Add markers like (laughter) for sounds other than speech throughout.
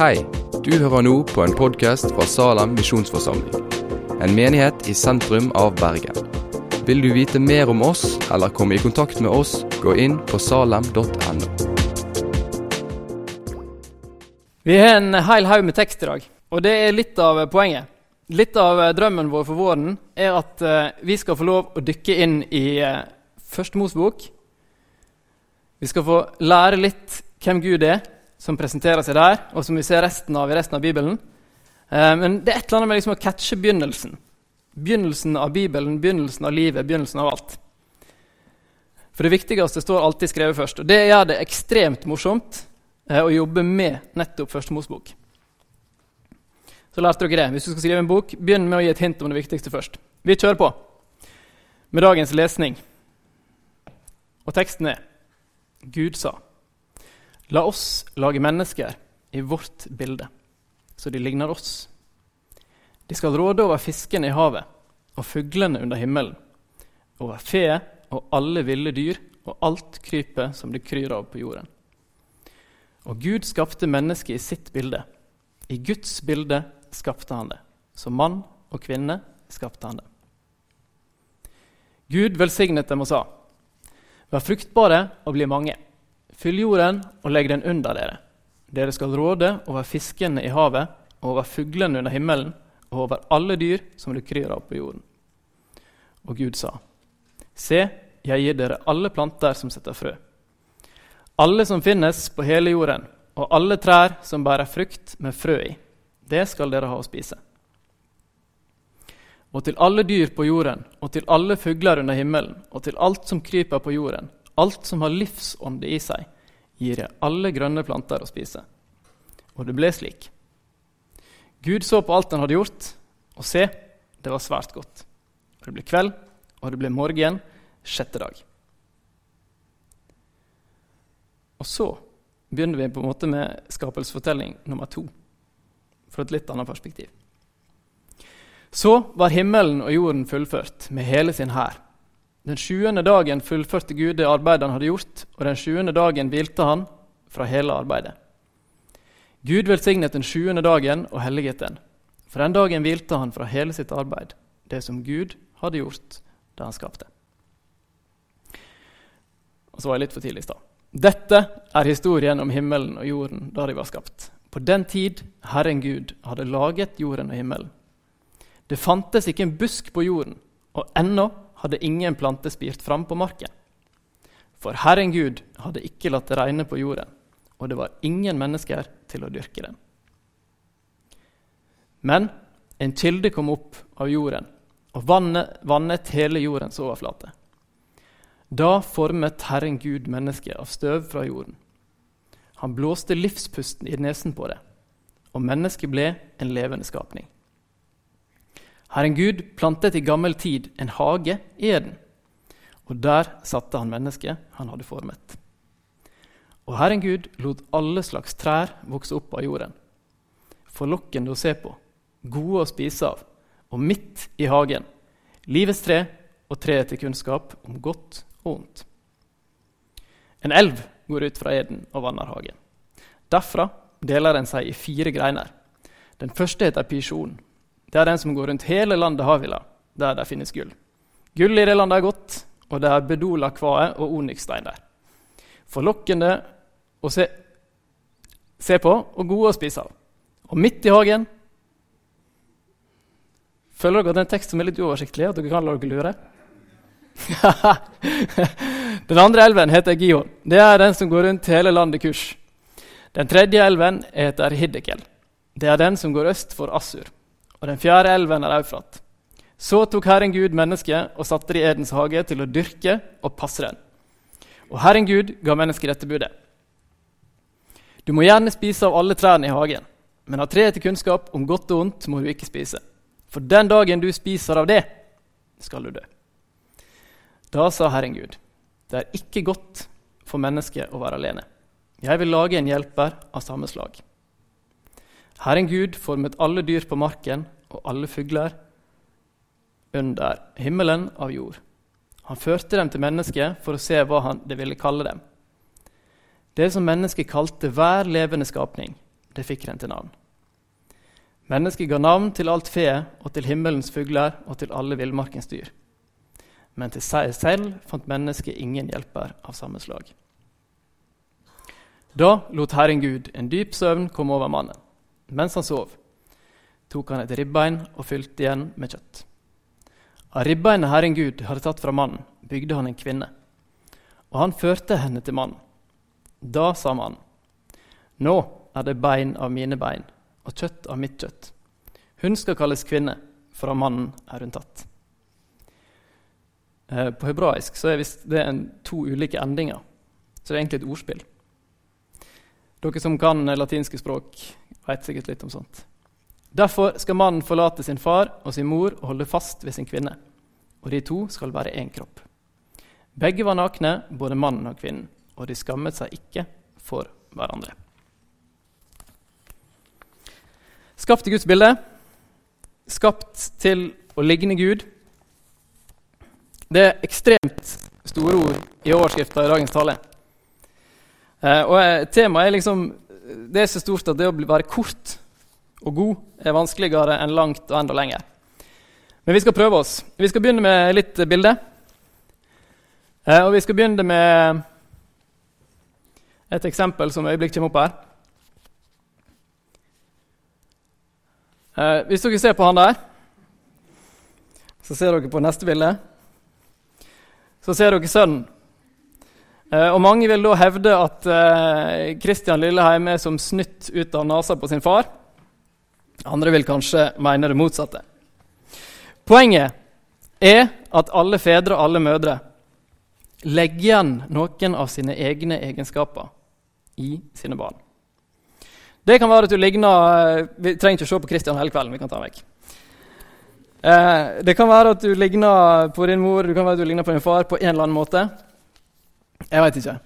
Hei, du hører nå på en podkast fra Salem misjonsforsamling. En menighet i sentrum av Bergen. Vil du vite mer om oss eller komme i kontakt med oss, gå inn på salem.no. Vi har en hel haug med tekst i dag, og det er litt av poenget. Litt av drømmen vår for våren er at eh, vi skal få lov å dykke inn i uh, Første Mosebok. Vi skal få lære litt hvem Gud er, som presenterer seg der, og som vi ser resten av i resten av Bibelen. Eh, men det er et eller annet med liksom å catche begynnelsen. Begynnelsen av Bibelen, begynnelsen av livet, begynnelsen av alt. For det viktigste står alltid skrevet først. Og det gjør det ekstremt morsomt eh, å jobbe med nettopp Første Mosebok. Så lærte dere det. Hvis du skal skrive en bok, begynn med å gi et hint om det viktigste først. Vi kjører på med dagens lesning. Og teksten er Gud sa. La oss lage mennesker i vårt bilde, så de ligner oss. De skal råde over fiskene i havet og fuglene under himmelen, over fe og alle ville dyr og alt krypet som det kryr av på jorden. Og Gud skapte mennesket i sitt bilde. I Guds bilde skapte han det. Som mann og kvinne skapte han det. Gud velsignet dem og sa, Vær fruktbare og bli mange. Fyll jorden og legg den under dere. Dere skal råde over fiskene i havet, og over fuglene under himmelen, og over alle dyr som du kryr av på jorden. Og Gud sa, Se, jeg gir dere alle planter som setter frø. Alle som finnes på hele jorden, og alle trær som bærer frukt med frø i. Det skal dere ha å spise. Og til alle dyr på jorden, og til alle fugler under himmelen, og til alt som kryper på jorden, alt som har livsånde i seg, gir jeg alle grønne planter å spise. Og det ble slik. Gud så på alt han hadde gjort, og se, det var svært godt. Og det ble kveld, og det ble morgen, sjette dag. Og så begynner vi på en måte med skapelsesfortelling nummer to, fra et litt annet perspektiv. Så var himmelen og jorden fullført med hele sin hær. Den sjuende dagen fullførte Gud det arbeidet han hadde gjort, og den sjuende dagen hvilte han fra hele arbeidet. Gud velsignet den sjuende dagen og helliget den. For den dagen hvilte han fra hele sitt arbeid, det som Gud hadde gjort da han skapte. Og så var jeg litt for tidlig i stad. Dette er historien om himmelen og jorden da de var skapt. På den tid Herren Gud hadde laget jorden og himmelen. Det fantes ikke en busk på jorden, og ennå hadde ingen plante spirt fram på marken. For Herren Gud hadde ikke latt det regne på jorden, og det var ingen mennesker til å dyrke den. Men en kilde kom opp av jorden og vannet, vannet hele jordens overflate. Da formet Herren Gud mennesket av støv fra jorden. Han blåste livspusten i nesen på det, og mennesket ble en levende skapning. Herren Gud plantet i gammel tid en hage i Eden, og der satte han mennesket han hadde formet. Og Herren Gud lot alle slags trær vokse opp av jorden, forlokkende å se på, gode å spise av, og midt i hagen livets tre og treet til kunnskap om godt og ondt. En elv går ut fra Eden og vanner hagen. Derfra deler den seg i fire greiner. Den første heter Pisjon, det er den som går rundt hele landet Havila, der det finnes gull. Gull i det landet er godt, og det er bedola kvae og onyxstein der. Forlokkende å se, se, på og gode å spise av. Og midt i hagen Føler dere at det er en tekst som er litt uoversiktlig? at dere kan la dere lure? (laughs) den andre elven heter Gihon. Det er den som går rundt hele landet Kurs. Den tredje elven heter Hiddekel. Det er den som går øst for Assur og den fjerde elven er Eufrat. Så tok Herren Gud mennesket og satte det i Edens hage til å dyrke og passe den. Og Herren Gud ga mennesket dette budet. Du må gjerne spise av alle trærne i hagen, men av treet til kunnskap om godt og ondt må du ikke spise. For den dagen du spiser av det, skal du dø. Da sa Herren Gud, det er ikke godt for mennesket å være alene. Jeg vil lage en hjelper av samme slag. Herren Gud formet alle dyr på marken og alle fugler under himmelen av jord. Han førte dem til mennesket for å se hva han det ville kalle dem. Det som mennesket kalte hver levende skapning, det fikk den til navn. Mennesket ga navn til alt fe og til himmelens fugler og til alle villmarkens dyr. Men til seg selv fant mennesket ingen hjelper av samme slag. Da lot Herren Gud en dyp søvn komme over mannen. Mens han sov, tok han et ribbein og fylte igjen med kjøtt. Av ribbeinet Herren Gud hadde tatt fra mannen, bygde han en kvinne. Og han førte henne til mannen. Da sa mannen, Nå er det bein av mine bein og kjøtt av mitt kjøtt. Hun skal kalles kvinne, for av mannen er hun tatt. Eh, på hebraisk så er det to ulike endinger, så det er egentlig et ordspill. Dere som kan latinske språk, vet sikkert litt om sånt. Derfor skal mannen forlate sin far og sin mor og holde fast ved sin kvinne. Og de to skal være én kropp. Begge var nakne, både mannen og kvinnen, og de skammet seg ikke for hverandre. Skapt i Guds bilde, skapt til å ligne Gud. Det er ekstremt store ord i overskrifta i dagens tale. Eh, og eh, Temaet er liksom det er så stort at det å være kort og god er vanskeligere enn langt og enda lenger. Men vi skal prøve oss. Vi skal begynne med litt bilde. Eh, og vi skal begynne med et eksempel som øyeblikk kommer opp her. Hvis dere ser på han der, så ser dere på neste bilde. Så ser dere sønnen. Eh, og Mange vil da hevde at Kristian eh, Lilleheim er som snytt ut av nesa på sin far. Andre vil kanskje mene det motsatte. Poenget er at alle fedre og alle mødre legger igjen noen av sine egne egenskaper i sine barn. Det kan være at du ligner eh, Vi trenger ikke å se på Kristian hele kvelden. vi kan ta vekk. Det kan være at du ligner på din mor du kan være at du ligner på din far på en eller annen måte. Jeg veit ikke.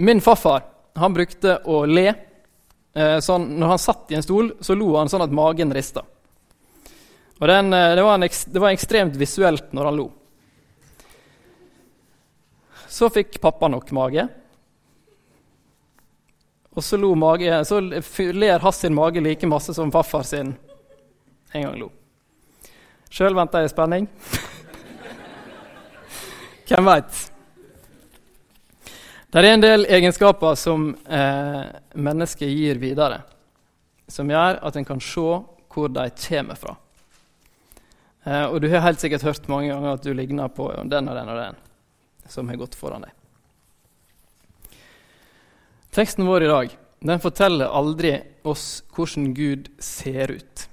Min farfar han brukte å le. Eh, sånn, når han satt i en stol, så lo han sånn at magen rista. Og den, eh, det, var en, det var ekstremt visuelt når han lo. Så fikk pappa nok mage. Og så, lo mage, så ler Hass sin mage like masse som farfar sin en gang lo. Sjøl venter jeg i spenning. (laughs) Hvem veit? Det er en del egenskaper som eh, mennesket gir videre, som gjør at en kan se hvor de kommer fra. Eh, og du har helt sikkert hørt mange ganger at du ligner på den og den og den som har gått foran deg. Teksten vår i dag den forteller aldri oss hvordan Gud ser ut.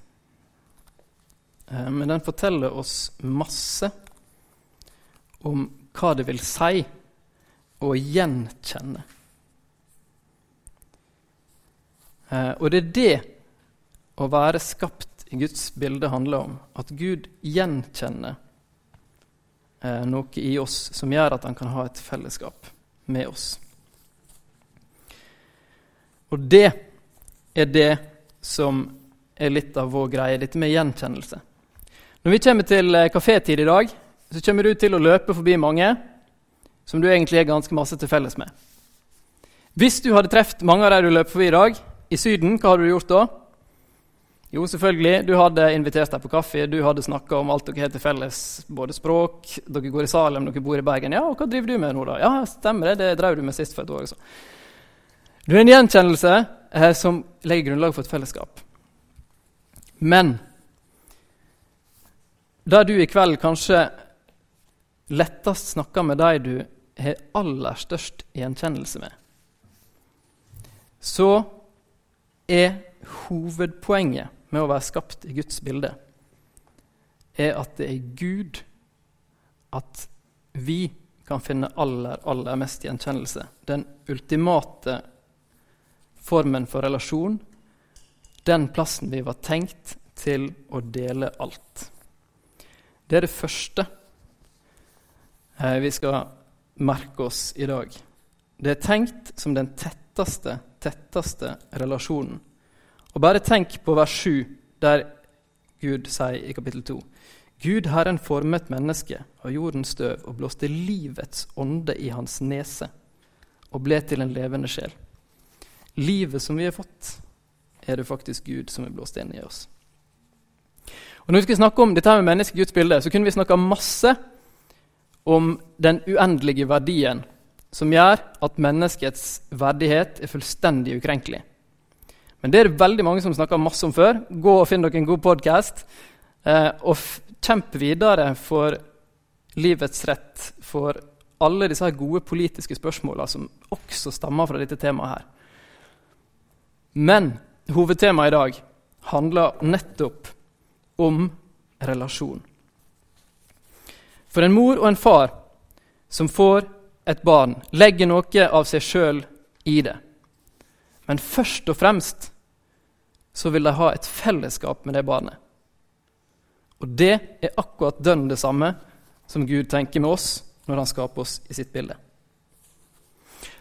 Eh, men den forteller oss masse om hva det vil si å gjenkjenne. Eh, og det er det å være skapt i Guds bilde handler om. At Gud gjenkjenner eh, noe i oss som gjør at han kan ha et fellesskap med oss. Og det er det som er litt av vår greie, dette med gjenkjennelse. Når vi kommer til eh, kafétid i dag, så kommer du til å løpe forbi mange som du egentlig er ganske masse til felles med. Hvis du hadde truffet mange av de du løper forbi i dag, i Syden, hva hadde du gjort da? Jo, selvfølgelig, du hadde invitert dem på kaffe, du hadde snakka om alt dere har til felles, både språk, dere går i Salem, dere bor i Bergen. Ja, og hva driver du med nå, da? Ja, stemmer det, det drev du med sist for et år. Også. Det er en gjenkjennelse eh, som legger grunnlag for et fellesskap. Men der du i kveld kanskje lettest snakker med de du har aller størst gjenkjennelse med, så er hovedpoenget med å være skapt i Guds bilde er at det er Gud at vi kan finne aller, aller mest gjenkjennelse. Den ultimate formen for relasjon, den plassen vi var tenkt til å dele alt. Det er det første eh, vi skal merke oss i dag. Det er tenkt som den tetteste, tetteste relasjonen. Og bare tenk på vers 7, der Gud sier i kapittel 2.: Gud Herren formet mennesket av jordens støv og blåste livets ånde i hans nese og ble til en levende sjel. Livet som vi har fått, er det faktisk Gud som er blåst inn i oss. Og Når vi skal snakke om dette med mennesket Guds så kunne vi snakka masse om den uendelige verdien som gjør at menneskets verdighet er fullstendig ukrenkelig. Men det er det veldig mange som snakker masse om før. Gå og Finn dere en god podkast. Eh, og kjemp videre for livets rett, for alle disse gode politiske spørsmåla som også stammer fra dette temaet her. Men hovedtemaet i dag handler nettopp om relasjon. For en mor og en far som får et barn, legger noe av seg sjøl i det. Men først og fremst så vil de ha et fellesskap med det barnet. Og det er akkurat dønn det samme som Gud tenker med oss når han skaper oss i sitt bilde.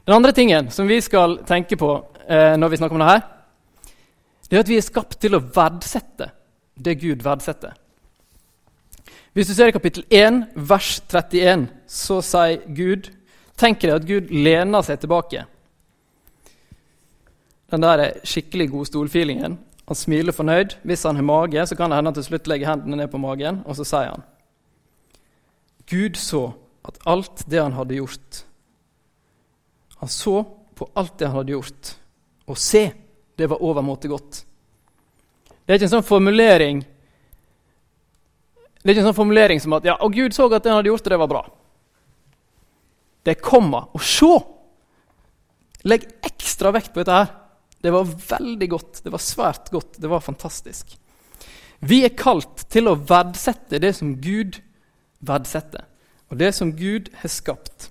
Den andre tingen som vi skal tenke på eh, når vi snakker om det her, det er at vi er skapt til å verdsette det Gud verdsetter. Hvis du ser i kapittel 1, vers 31, så sier Gud Tenk deg at Gud lener seg tilbake. Den der skikkelig gode stolfeelingen. Han smiler fornøyd. Hvis han har mage, så kan det hende han til slutt legger hendene ned på magen, og så sier han Gud så at alt det han hadde gjort Han så på alt det han hadde gjort, og se, det var overmåte godt. Det er ikke en sånn formulering Det er ikke en sånn formulering som at ja, og Gud så at det han hadde gjort, det var bra. Det er komma. Og se! Legg ekstra vekt på dette her. Det var veldig godt. Det var svært godt. Det var fantastisk. Vi er kalt til å verdsette det som Gud verdsetter, og det som Gud har skapt.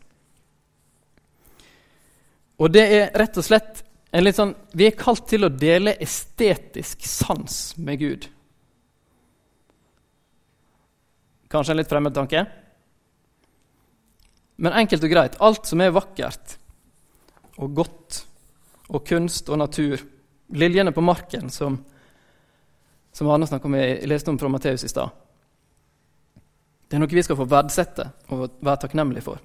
Og det er rett og slett en litt sånn, Vi er kalt til å dele estetisk sans med Gud. Kanskje en litt fremmed tanke? Men enkelt og greit alt som er vakkert og godt, og kunst og natur Liljene på marken, som, som Arne snakket om, jeg leste om fra Matteus i stad. Det er noe vi skal få verdsette og være takknemlige for.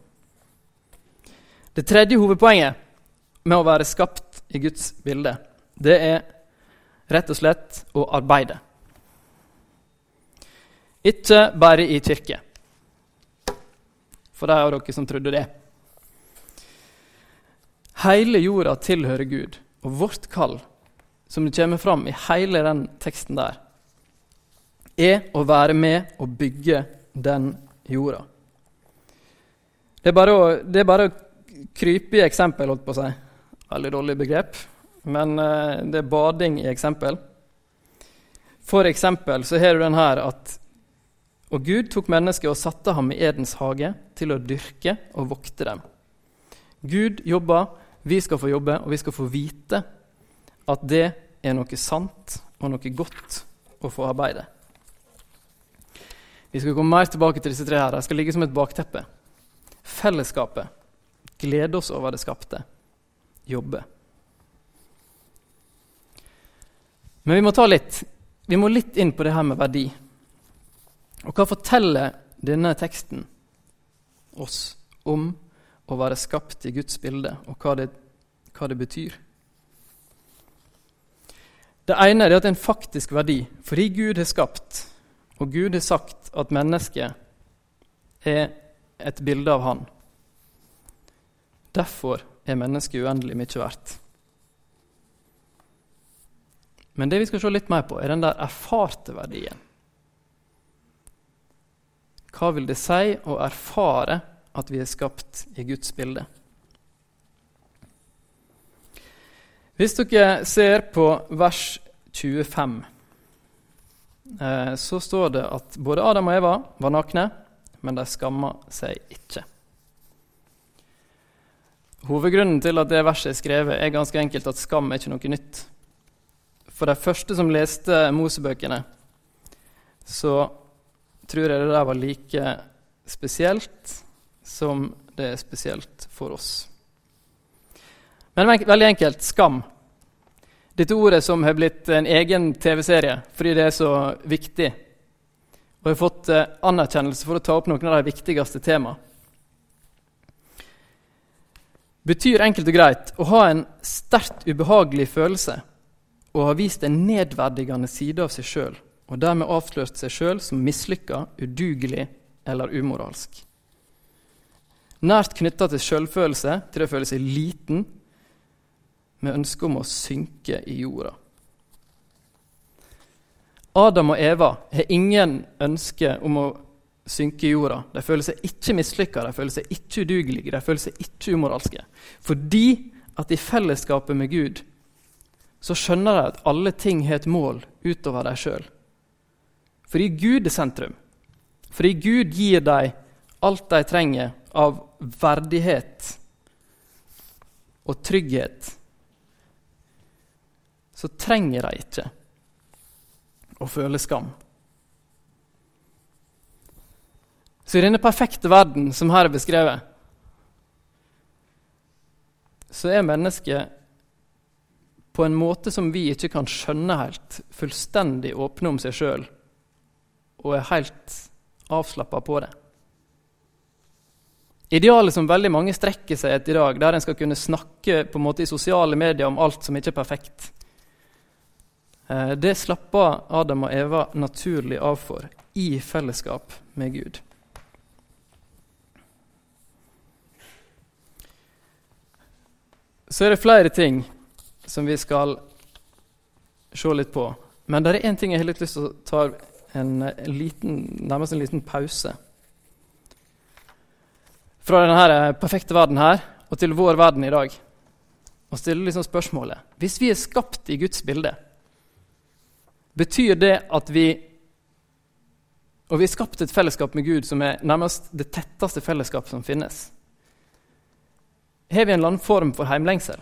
Det tredje hovedpoenget med å være skapt i Guds bilde, det er rett og slett å arbeide. Ikke bare i kirke. For de av dere som trodde det. Hele jorda tilhører Gud, og vårt kall, som det kommer fram i hele den teksten der, er å være med og bygge den jorda. Det er bare å, det er bare å krype i eksempel, holdt på å si. Veldig dårlig begrep, men uh, det er bading i eksempel. For eksempel så har du den her at Og Gud tok mennesket og satte ham i Edens hage til å dyrke og vokte dem. Gud jobber, vi skal få jobbe, og vi skal få vite at det er noe sant og noe godt å få arbeide. Vi skal komme mer tilbake til disse tre her. De skal ligge som et bakteppe. Fellesskapet. Glede oss over det skapte jobbe. Men vi må ta litt Vi må litt inn på det her med verdi. Og hva forteller denne teksten oss om å være skapt i Guds bilde, og hva det, hva det betyr? Det ene er at det er en faktisk verdi. Fordi Gud har skapt, og Gud har sagt at mennesket er et bilde av Han. Derfor er mennesket uendelig mye verdt. Men det vi skal se litt mer på, er den der erfarte verdien. Hva vil det si å erfare at vi er skapt i Guds bilde? Hvis dere ser på vers 25, eh, så står det at både Adam og Eva var nakne, men de skamma seg ikke. Hovedgrunnen til at det verset er skrevet, er ganske enkelt at skam er ikke noe nytt. For de første som leste Mosebøkene, så tror jeg det der var like spesielt som det er spesielt for oss. Men veldig enkelt skam. Dette ordet som har blitt en egen TV-serie fordi det er så viktig, og har fått eh, anerkjennelse for å ta opp noen av de viktigste temaene betyr enkelt og greit å ha en sterkt ubehagelig følelse og ha vist en nedverdigende side av seg sjøl, og dermed avslørt seg sjøl som mislykka, udugelig eller umoralsk. Nært knytta til sjølfølelse, til å føle seg liten, med ønske om å synke i jorda. Adam og Eva har ingen ønske om å synke i jorda. De føler seg ikke mislykka, de føler seg ikke udugelige, de føler seg ikke umoralske. Fordi at i fellesskapet med Gud så skjønner de at alle ting har et mål utover dem sjøl. Fordi Gud er sentrum. Fordi Gud gir dem alt de trenger av verdighet og trygghet, så trenger de ikke å føle skam. Så i denne perfekte verden som her er beskrevet, så er mennesket på en måte som vi ikke kan skjønne helt, fullstendig åpne om seg sjøl og er helt avslappa på det. Idealet som veldig mange strekker seg etter i dag, der en skal kunne snakke på en måte i sosiale medier om alt som ikke er perfekt, eh, det slapper Adam og Eva naturlig av for i fellesskap med Gud. Så er det flere ting som vi skal se litt på. Men det er én ting jeg har litt lyst til å ta en, en liten, nærmest en liten pause. Fra denne perfekte verden her og til vår verden i dag. Og stille liksom spørsmålet Hvis vi er skapt i Guds bilde, betyr det at vi Og vi er skapt et fellesskap med Gud som er nærmest det tetteste fellesskapet som finnes. Har vi en eller annen form for heimlengsel?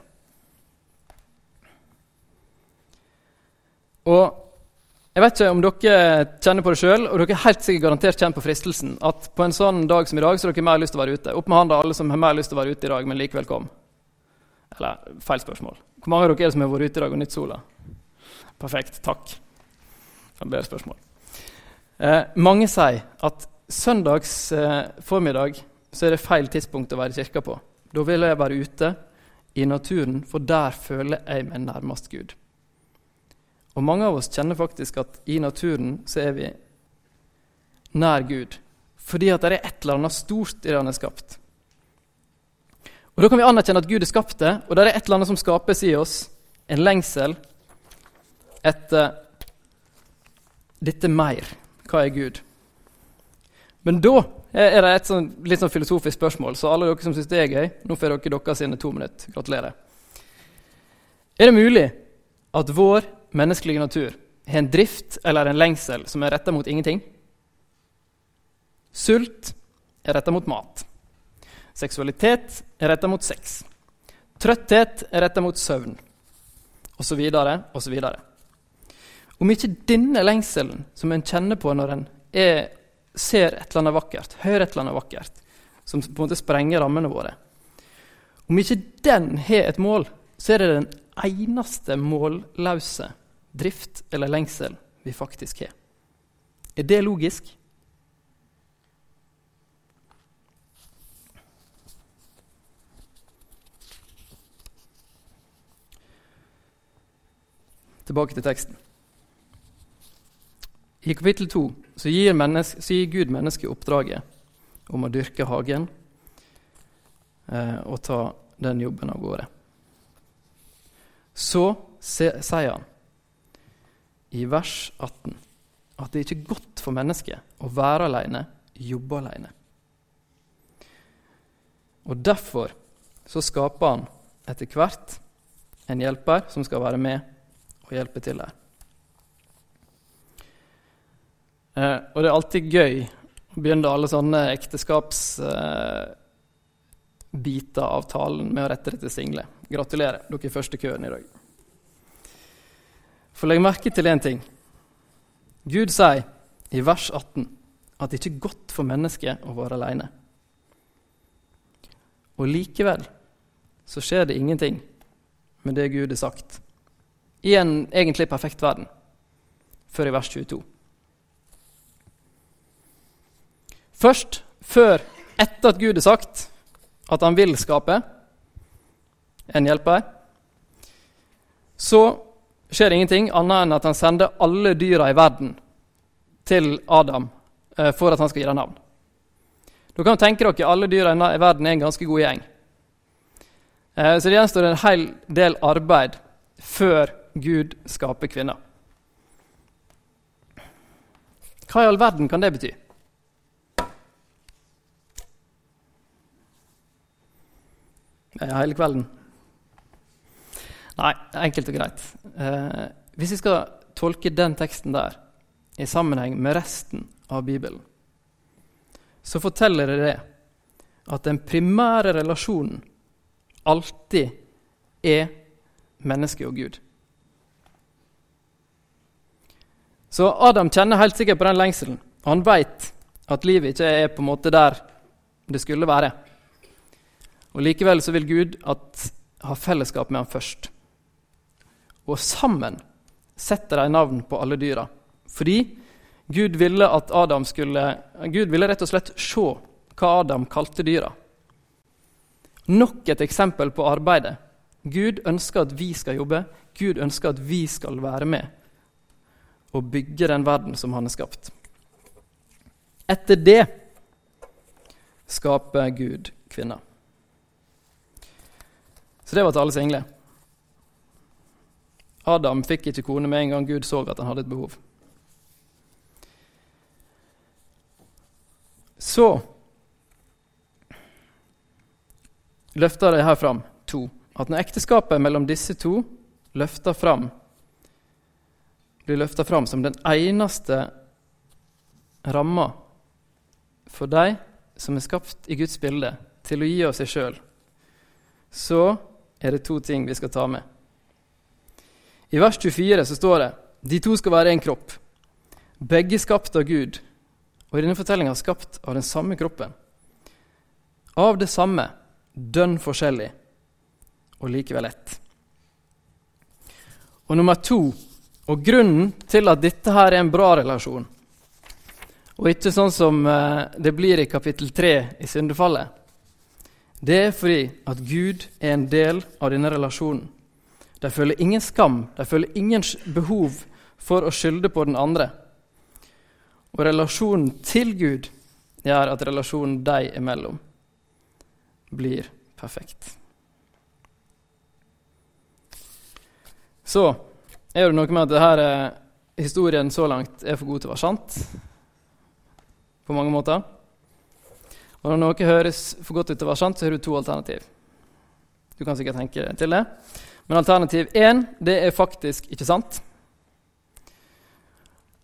Og jeg vet ikke om dere kjenner på det sjøl, og dere er helt sikkert garantert kjent på fristelsen at på en sånn dag som i dag så har dere mer lyst til å være ute. Opp med hånda alle som har mer lyst til å være ute i dag, men likevel kom. Eller feil spørsmål. Hvor mange av dere er det som har vært ute i dag og nytt sola? Perfekt. Takk. For bedre spørsmål. Eh, mange sier at søndags eh, formiddag så er det feil tidspunkt å være i kirka på. Da vil jeg være ute i naturen, for der føler jeg meg nærmest Gud. Og mange av oss kjenner faktisk at i naturen så er vi nær Gud. Fordi at det er et eller annet stort i det han er skapt. Og Da kan vi anerkjenne at Gud er skapt det, og det er et eller annet som skapes i oss. En lengsel etter dette mer. Hva er Gud? Men da er det et sånn, litt sånn filosofisk spørsmål, så alle dere som syns det er gøy, nå får dere deres sine to minutter. Gratulerer. Er det mulig at vår menneskelige natur har en drift eller en lengsel som er retta mot ingenting. Sult er retta mot mat. Seksualitet er retta mot sex. Trøtthet er retta mot søvn, osv., osv. Om ikke denne lengselen som en kjenner på når en er, ser et eller annet vakkert, hører et eller annet vakkert, som på en måte sprenger rammene våre Om ikke den har et mål, så er det den eneste målløse drift eller lengsel vi faktisk har. Er det logisk? Tilbake til teksten. I kapittel 2 så gir, gir Gud mennesket oppdraget om å dyrke hagen eh, og ta den jobben av gårde. Så sier han i vers 18 at det ikke er godt for mennesket å være alene, jobbe alene. Og Derfor så skaper han etter hvert en hjelper som skal være med og hjelpe til her. Eh, og det er alltid gøy å begynne alle sånne ekteskapsbiter eh, av talen med å rette det til single. Gratulerer, dere er første køen i dag. For legg merke til én ting. Gud sier i vers 18 at det ikke er godt for mennesket å være alene. Og likevel så skjer det ingenting med det Gud har sagt, i en egentlig perfekt verden, før i vers 22. Først før, etter at Gud har sagt at han vil skape en hjelper, så skjer ingenting annet enn at han sender alle dyra i verden til Adam eh, for at han skal gi dem navn. Du kan tenke dere alle dyra i verden er en ganske god gjeng. Eh, så det gjenstår en hel del arbeid før Gud skaper kvinner. Hva i all verden kan det bety? hele kvelden? Nei, enkelt og greit. Eh, hvis vi skal tolke den teksten der i sammenheng med resten av Bibelen, så forteller det at den primære relasjonen alltid er menneske og Gud. Så Adam kjenner helt sikkert på den lengselen. Han veit at livet ikke er på en måte der det skulle være. Og Likevel så vil Gud at, ha fellesskap med ham først. Og sammen setter de navn på alle dyra. Fordi Gud ville at Adam skulle Gud ville rett og slett se hva Adam kalte dyra. Nok et eksempel på arbeidet. Gud ønsker at vi skal jobbe. Gud ønsker at vi skal være med og bygge den verden som han har skapt. Etter det skaper Gud kvinner. Så det var til alle single. Adam fikk ikke kone med en gang Gud så at han hadde et behov. Så løfter de her fram to. At når ekteskapet mellom disse to løfter fram, blir løfta fram som den eneste ramma for de som er skapt i Guds bilde, til å gi av seg sjøl, så er det to ting vi skal ta med. I vers 24 så står det de to skal være én kropp. Begge skapt av Gud, og i denne fortellinga skapt av den samme kroppen. Av det samme, dønn forskjellig, og likevel ett. Og nummer to, og grunnen til at dette her er en bra relasjon, og ikke sånn som eh, det blir i kapittel 3 i syndefallet, det er fordi at Gud er en del av denne relasjonen. De føler ingen skam, de føler ingen behov for å skylde på den andre. Og relasjonen til Gud gjør at relasjonen de imellom blir perfekt. Så er det noe med at denne historien så langt er for god til å være sant. På mange måter. Og når noe høres for godt ut til å være sant, så har du to alternativ. Du kan sikkert tenke til det. Men alternativ én, det er faktisk ikke sant.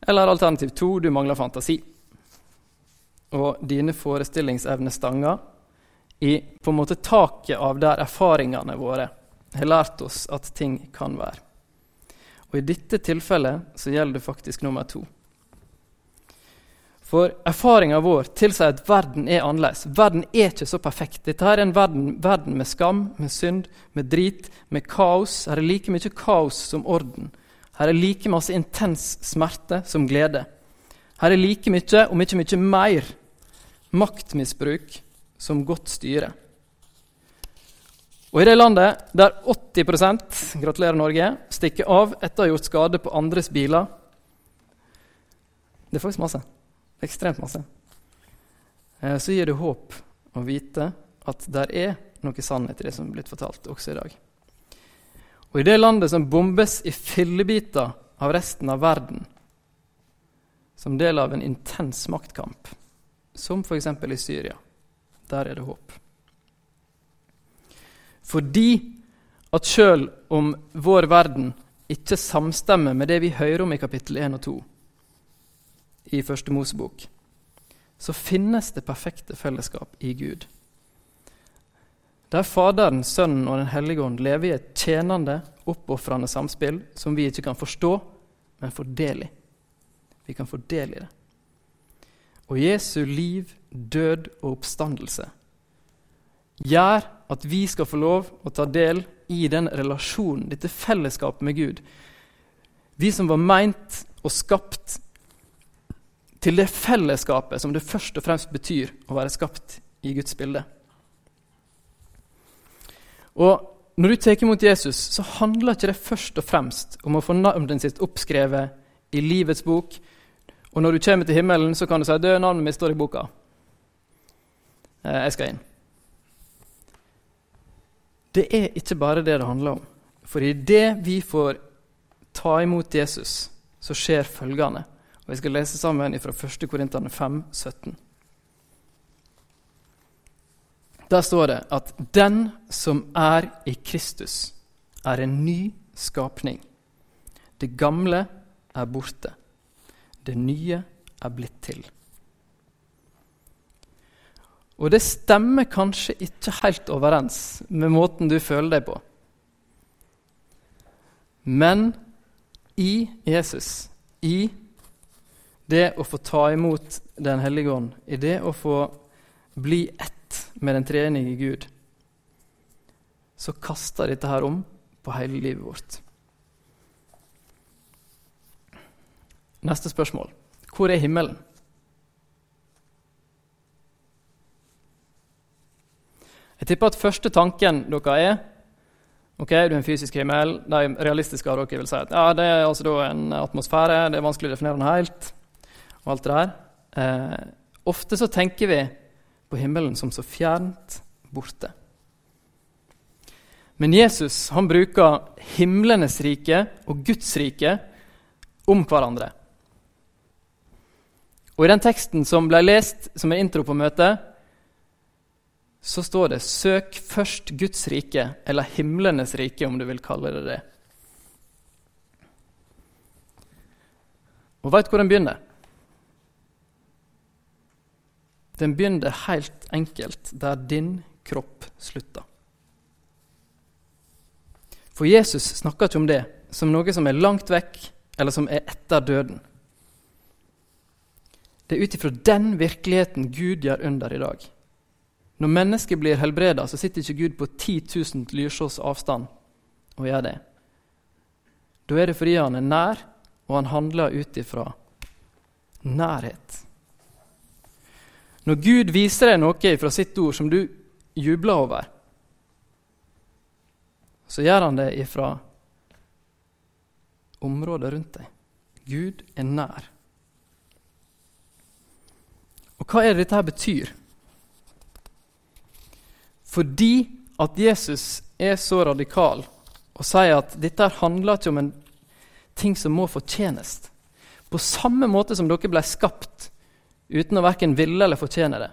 Eller alternativ to, du mangler fantasi. Og dine forestillingsevner stanger i på en måte taket av der erfaringene våre har lært oss at ting kan være. Og i dette tilfellet så gjelder det faktisk nummer to. For erfaringa vår tilsier at verden er annerledes. Verden er ikke så perfekt. Dette her er en verden, verden, med skam, med synd, med drit, med kaos. Her er like mye kaos som orden. Her er like masse intens smerte som glede. Her er like mye, om ikke mye mer, maktmisbruk som godt styre. Og i det landet der 80% gratulerer Norge, stikker av etter å ha gjort skade på andres biler Det er faktisk masse ekstremt masse, eh, så gir det håp å vite at der er noe sannhet i det som er blitt fortalt også i dag. Og i det landet som bombes i fillebiter av resten av verden, som del av en intens maktkamp, som f.eks. i Syria, der er det håp. Fordi at sjøl om vår verden ikke samstemmer med det vi hører om i kapittel 1 og 2, i Første Mosebok, så finnes det perfekte fellesskap i Gud. Der Faderen, Sønnen og Den hellige ånd lever i et tjenende, oppofrende samspill som vi ikke kan forstå, men del i. Vi kan få i det. Og Jesu liv, død og oppstandelse gjør at vi skal få lov å ta del i den relasjonen, dette fellesskapet med Gud. Vi som var meint og skapt til det fellesskapet som det først og fremst betyr å være skapt i Guds bilde. Og når du tar imot Jesus, så handler ikke det først og fremst om å få navnet sitt oppskrevet i livets bok. Og når du kommer til himmelen, så kan du si at navnet mitt står i boka. Eh, jeg skal inn. Det er ikke bare det det handler om. For i det vi får ta imot Jesus, så skjer følgende. Og Vi skal lese sammen fra 1. Korinterne 5, 17. Der står det at 'den som er i Kristus, er en ny skapning'. Det gamle er borte. Det nye er blitt til. Og det stemmer kanskje ikke helt overens med måten du føler deg på. Men i Jesus, i det å få ta imot Den hellige ånd, i det å få bli ett med den treenige Gud, så kaster dette her om på hele livet vårt. Neste spørsmål. Hvor er himmelen? Jeg tipper at første tanken dere er Ok, du er en fysisk himmel. De realistiske av dere vil si at ja, det er altså en atmosfære, det er vanskelig å definere den helt. Og alt det der. Eh, ofte så tenker vi på himmelen som så fjernt borte. Men Jesus han bruker himlenes rike og Guds rike om hverandre. Og I den teksten som ble lest som en intro på møtet, så står det 'søk først Guds rike', eller himlenes rike, om du vil kalle det det. Og veit hvor den begynner? Den begynner helt enkelt der din kropp slutter. For Jesus snakker ikke om det som noe som er langt vekk, eller som er etter døden. Det er ut ifra den virkeligheten Gud gjør under i dag. Når mennesket blir helbreda, så sitter ikke Gud på 10 000 lyrsås avstand og gjør det. Da er det fordi han er nær, og han handler ut ifra nærhet. Når Gud viser deg noe fra sitt ord som du jubler over, så gjør han det ifra området rundt deg. Gud er nær. Og hva er det dette her betyr? Fordi at Jesus er så radikal og sier at dette handler ikke om en ting som må fortjenes. På samme måte som dere ble skapt uten å verken ville eller fortjene det,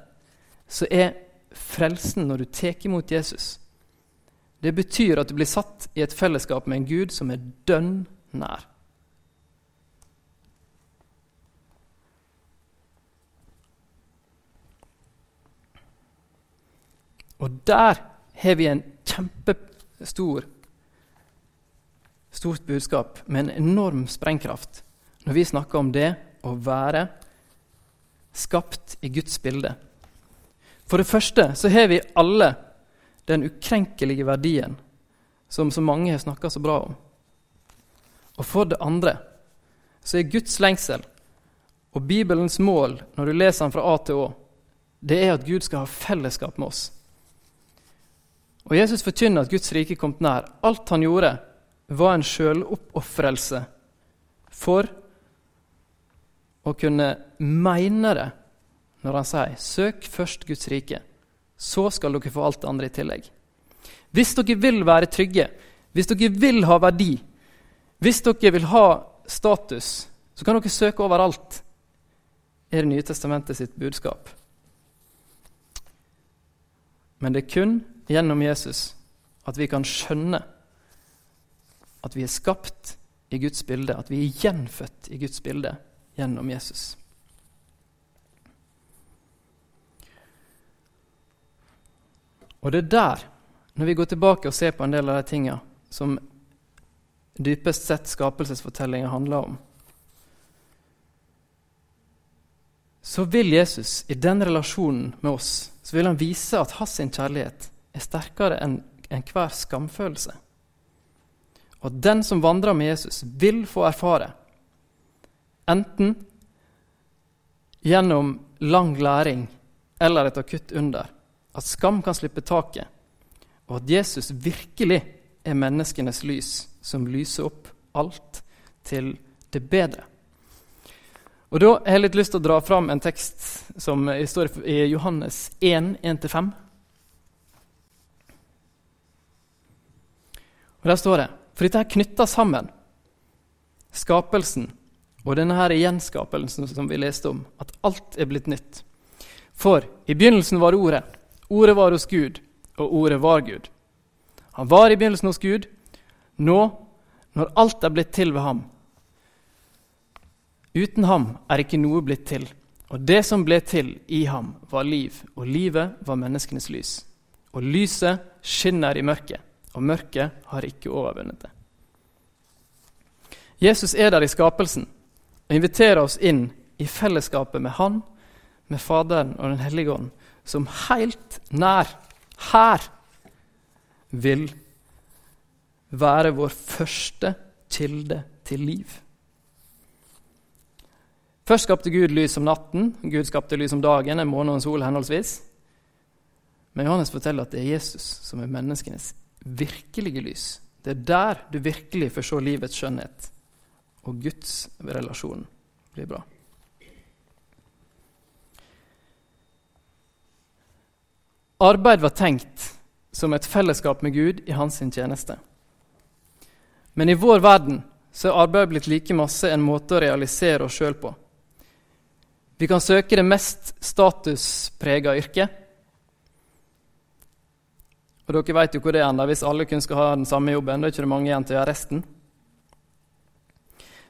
så er frelsen når du tar imot Jesus. Det betyr at du blir satt i et fellesskap med en Gud som er dønn nær. Og der har vi en kjempestor stort budskap med en enorm sprengkraft når vi snakker om det å være skapt i Guds bilde. For det første så har vi alle den ukrenkelige verdien som så mange har snakka så bra om. Og for det andre så er Guds lengsel og Bibelens mål når du leser den fra A til Å, det er at Gud skal ha fellesskap med oss. Og Jesus forkynner at Guds rike kom nær. Alt han gjorde, var en sjøloppofrelse for å kunne mene det når han sier 'søk først Guds rike', så skal dere få alt det andre i tillegg. Hvis dere vil være trygge, hvis dere vil ha verdi, hvis dere vil ha status, så kan dere søke overalt, er Det nye testamentet sitt budskap. Men det er kun gjennom Jesus at vi kan skjønne at vi er skapt i Guds bilde, at vi er gjenfødt i Guds bilde gjennom Jesus. Og det er der, når vi går tilbake og ser på en del av de tingene som dypest sett skapelsesfortellinga handler om, så vil Jesus i den relasjonen med oss så vil han vise at hans kjærlighet er sterkere enn enhver skamfølelse. Og at den som vandrer med Jesus, vil få erfare, enten gjennom lang læring eller et akutt under, at skam kan slippe taket, og at Jesus virkelig er menneskenes lys, som lyser opp alt til det bedre. Og Da har jeg litt lyst til å dra fram en tekst som står i Johannes 1, 1-5. Og Der står det For dette er knytter sammen, skapelsen og denne her gjenskapelsen som vi leste om, at alt er blitt nytt. For i begynnelsen var Ordet. Ordet var hos Gud, og Ordet var Gud. Han var i begynnelsen hos Gud. Nå, når alt er blitt til ved ham, Uten ham er ikke noe blitt til, og det som ble til i ham, var liv, og livet var menneskenes lys. Og lyset skinner i mørket, og mørket har ikke overvunnet det. Jesus er der i skapelsen og inviterer oss inn i fellesskapet med Han, med Faderen og Den hellige ånd, som helt nær, her, vil være vår første kilde til liv. Først skapte Gud lys om natten, Gud skapte lys om dagen, en måne og en sol henholdsvis. Men Johannes forteller at det er Jesus som er menneskenes virkelige lys. Det er der du virkelig får se livets skjønnhet, og Guds relasjon blir bra. Arbeid var tenkt som et fellesskap med Gud i hans tjeneste. Men i vår verden så er arbeid blitt like masse en måte å realisere oss sjøl på. Vi kan søke det mest statusprega yrket. Og dere vet jo hvor det ender hvis alle kun skal ha den samme jobben. Da er ikke det mange igjen til å gjøre resten.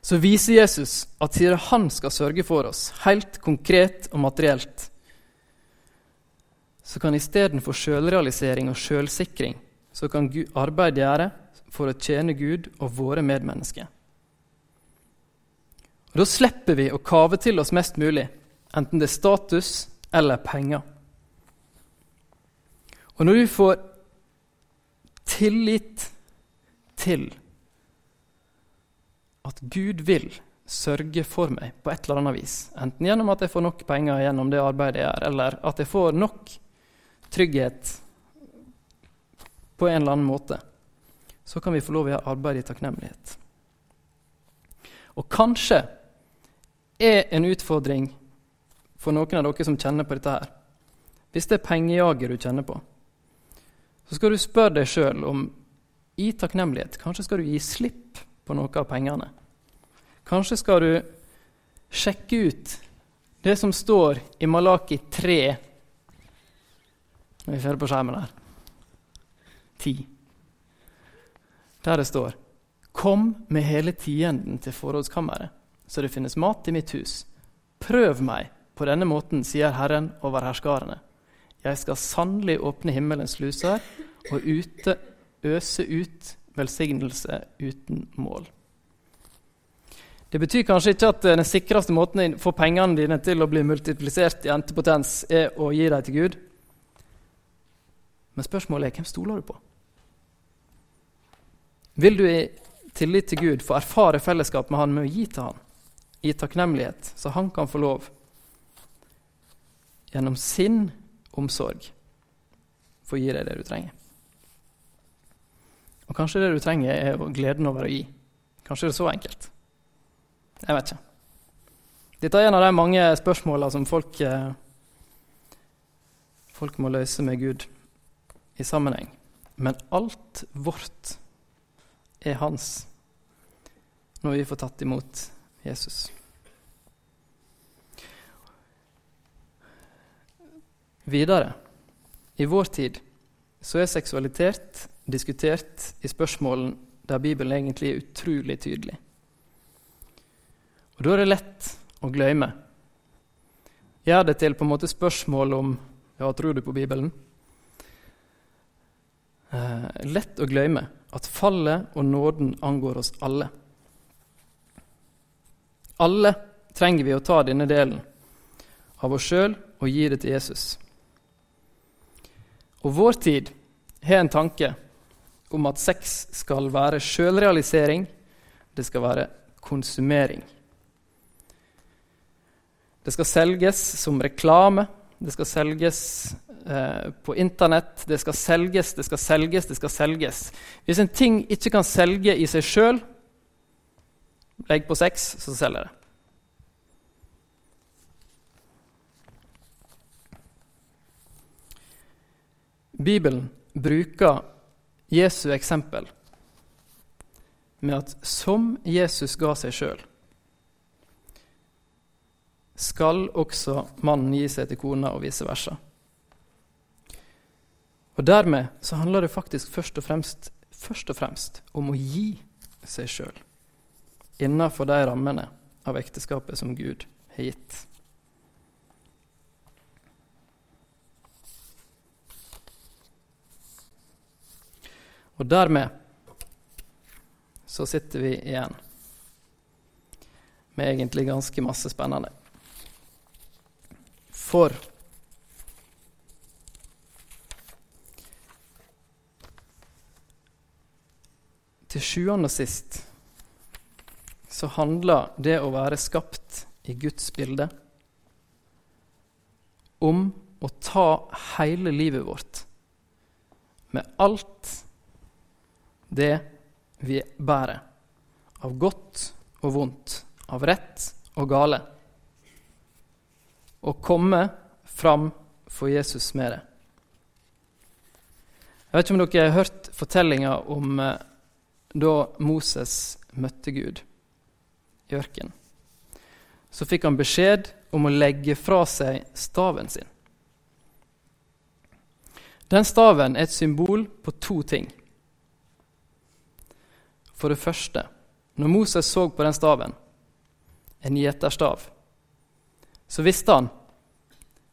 Så viser Jesus at siden han skal sørge for oss, helt konkret og materielt, så kan istedenfor sjølrealisering og sjølsikring, så kan arbeid gjøre for å tjene Gud og våre medmennesker. Og Da slipper vi å kave til oss mest mulig enten det er status eller penger. Og når du får tillit til at Gud vil sørge for meg på et eller annet vis, enten gjennom at jeg får nok penger gjennom det arbeidet jeg gjør, eller at jeg får nok trygghet på en eller annen måte, så kan vi få lov å gjøre arbeid i takknemlighet. Og kanskje er en utfordring for noen av dere som kjenner på dette her. Hvis det er pengejager du kjenner på, så skal du spørre deg sjøl om i takknemlighet Kanskje skal du gi slipp noe av pengene. Kanskje skal du sjekke ut det som står i Malaki 3 Når vi får på skjermen her 10. Der det står Kom med hele tienden til forrådskammeret, så det finnes mat i mitt hus. Prøv meg på denne måten sier Herren over herskarene. Jeg skal sannelig åpne himmelens sluser og ute, øse ut velsignelse uten mål. Det betyr kanskje ikke at den sikreste måten å få pengene dine til å bli multiplisert i entepotens, er å gi dem til Gud. Men spørsmålet er hvem stoler du på? Vil du i tillit til Gud få erfare fellesskap med Han med å gi til Han, i takknemlighet, så Han kan få lov gjennom sin omsorg få gi deg det du trenger. Og kanskje det du trenger, er gleden over å gi. Kanskje det er så enkelt. Jeg vet ikke. Dette er en av de mange spørsmåla som folk, eh, folk må løse med Gud i sammenheng. Men alt vårt er hans når vi får tatt imot Jesus. Videre, i vår tid, så er seksualitet diskutert i spørsmålen der Bibelen egentlig er utrolig tydelig. Og Da er det lett å glemme. Gjør det til på en måte spørsmål om ja, tror du på Bibelen? Eh, lett å glemme at fallet og nåden angår oss alle. Alle trenger vi å ta denne delen av oss sjøl og gi det til Jesus. Og vår tid har en tanke om at sex skal være sjølrealisering, det skal være konsumering. Det skal selges som reklame, det skal selges eh, på internett. Det skal selges, det skal selges, det skal selges. Hvis en ting ikke kan selge i seg sjøl, legg på sex, så selger det. Bibelen bruker Jesu eksempel med at som Jesus ga seg sjøl, skal også mannen gi seg til kona, og vice versa. Og Dermed så handler det faktisk først og fremst, først og fremst om å gi seg sjøl innenfor de rammene av ekteskapet som Gud har gitt. Og dermed så sitter vi igjen med egentlig ganske masse spennende. For til sjuende og sist så handler det å være skapt i Guds bilde om å ta hele livet vårt med alt det vi bærer, av godt og vondt, av rett og gale, og komme fram for Jesus med det. Jeg vet ikke om dere har hørt fortellinga om eh, da Moses møtte Gud i ørkenen. Så fikk han beskjed om å legge fra seg staven sin. Den staven er et symbol på to ting. For det første, når Moses så på den staven, en gjeterstav, så visste han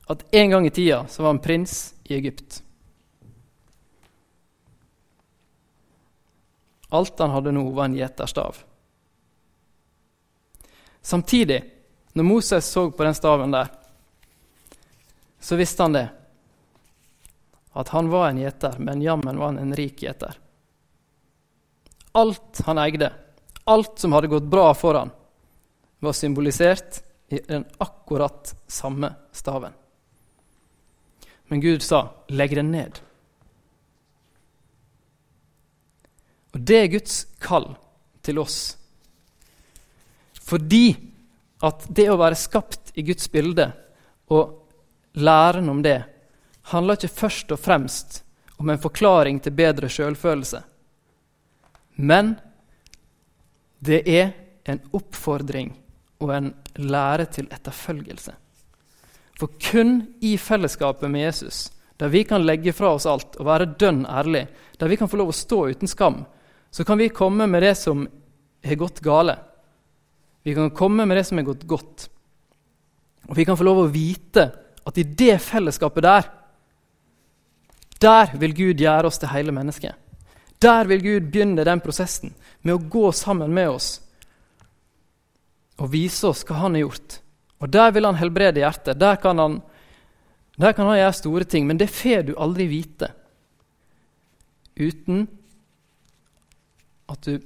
at en gang i tida så var han prins i Egypt. Alt han hadde nå, var en gjeterstav. Samtidig, når Moses så på den staven der, så visste han det. At han var en gjeter, men jammen var han en rik gjeter. Alt han eide, alt som hadde gått bra for han, var symbolisert i den akkurat samme staven. Men Gud sa, 'Legg den ned'. Og Det er Guds kall til oss. Fordi at det å være skapt i Guds bilde og læren om det, handler ikke først og fremst om en forklaring til bedre sjølfølelse. Men det er en oppfordring og en lære til etterfølgelse. For kun i fellesskapet med Jesus, der vi kan legge fra oss alt og være dønn ærlig, der vi kan få lov å stå uten skam, så kan vi komme med det som har gått gale. Vi kan komme med det som har gått godt. Og vi kan få lov å vite at i det fellesskapet der, der vil Gud gjøre oss til hele mennesket. Der vil Gud begynne den prosessen med å gå sammen med oss og vise oss hva han har gjort. Og Der vil han helbrede hjertet. Der kan han, der kan han gjøre store ting. Men det får du aldri vite uten at du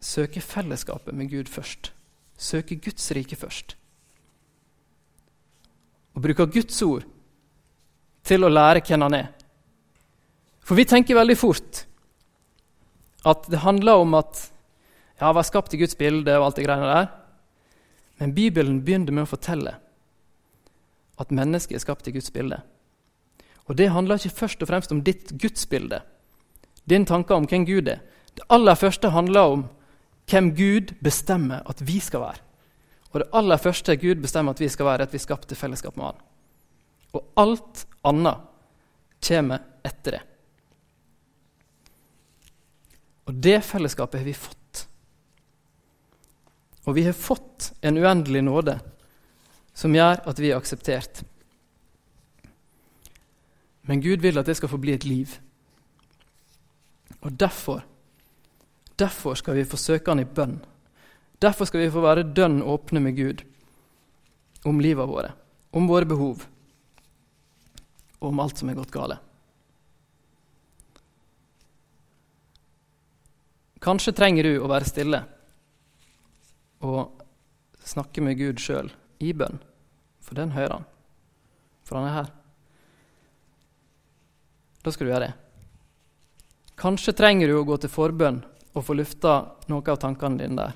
søker fellesskapet med Gud først. Søker Guds rike først. Og bruker Guds ord til å lære hvem han er. For vi tenker veldig fort at det handler om at ja, var skapt i Guds bilde og alt det greiene der. Men Bibelen begynner med å fortelle at mennesket er skapt i Guds bilde. Og det handler ikke først og fremst om ditt gudsbilde, din tanke om hvem Gud er. Det aller første handler om hvem Gud bestemmer at vi skal være. Og det aller første Gud bestemmer at vi skal være, er at vi skapte fellesskap med Han. Og alt annet kommer etter det. Og det fellesskapet har vi fått. Og vi har fått en uendelig nåde som gjør at vi er akseptert. Men Gud vil at det skal få bli et liv. Og derfor, derfor skal vi få søke Han i bønn. Derfor skal vi få være dønn åpne med Gud om livet våre, om våre behov og om alt som er gått galt. Kanskje trenger du å være stille og snakke med Gud sjøl i bønn, for den hører han. For han er her. da skal du gjøre det. Kanskje trenger du å gå til forbønn og få lufta noe av tankene dine der.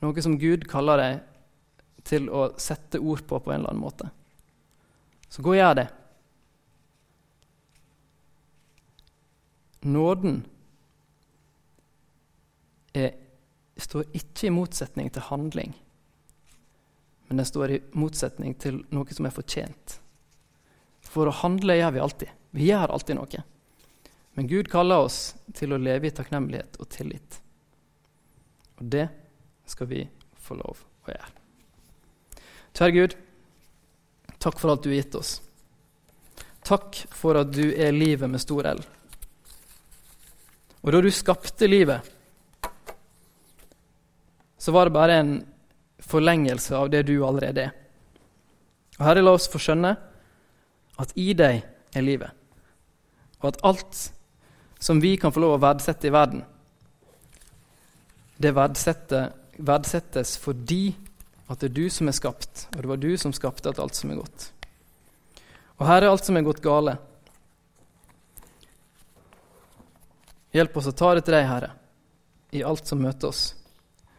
Noe som Gud kaller deg til å sette ord på på en eller annen måte. Så gå og gjør det. Nåden er, står ikke i motsetning til handling, men den står i motsetning til noe som er fortjent. For å handle gjør vi alltid. Vi gjør alltid noe. Men Gud kaller oss til å leve i takknemlighet og tillit. Og det skal vi få lov å gjøre. Kjære Gud, takk for alt du har gitt oss. Takk for at du er livet med stor L. Og da du skapte livet, så var det bare en forlengelse av det du allerede er. Og Herre, la oss få skjønne at i deg er livet, og at alt som vi kan få lov å verdsette i verden, det verdsettes fordi at det er du som er skapt, og det var du som skapte alt som er godt. Og her er alt som er gått gale. Hjelp oss å ta det til deg, Herre, i alt som møter oss,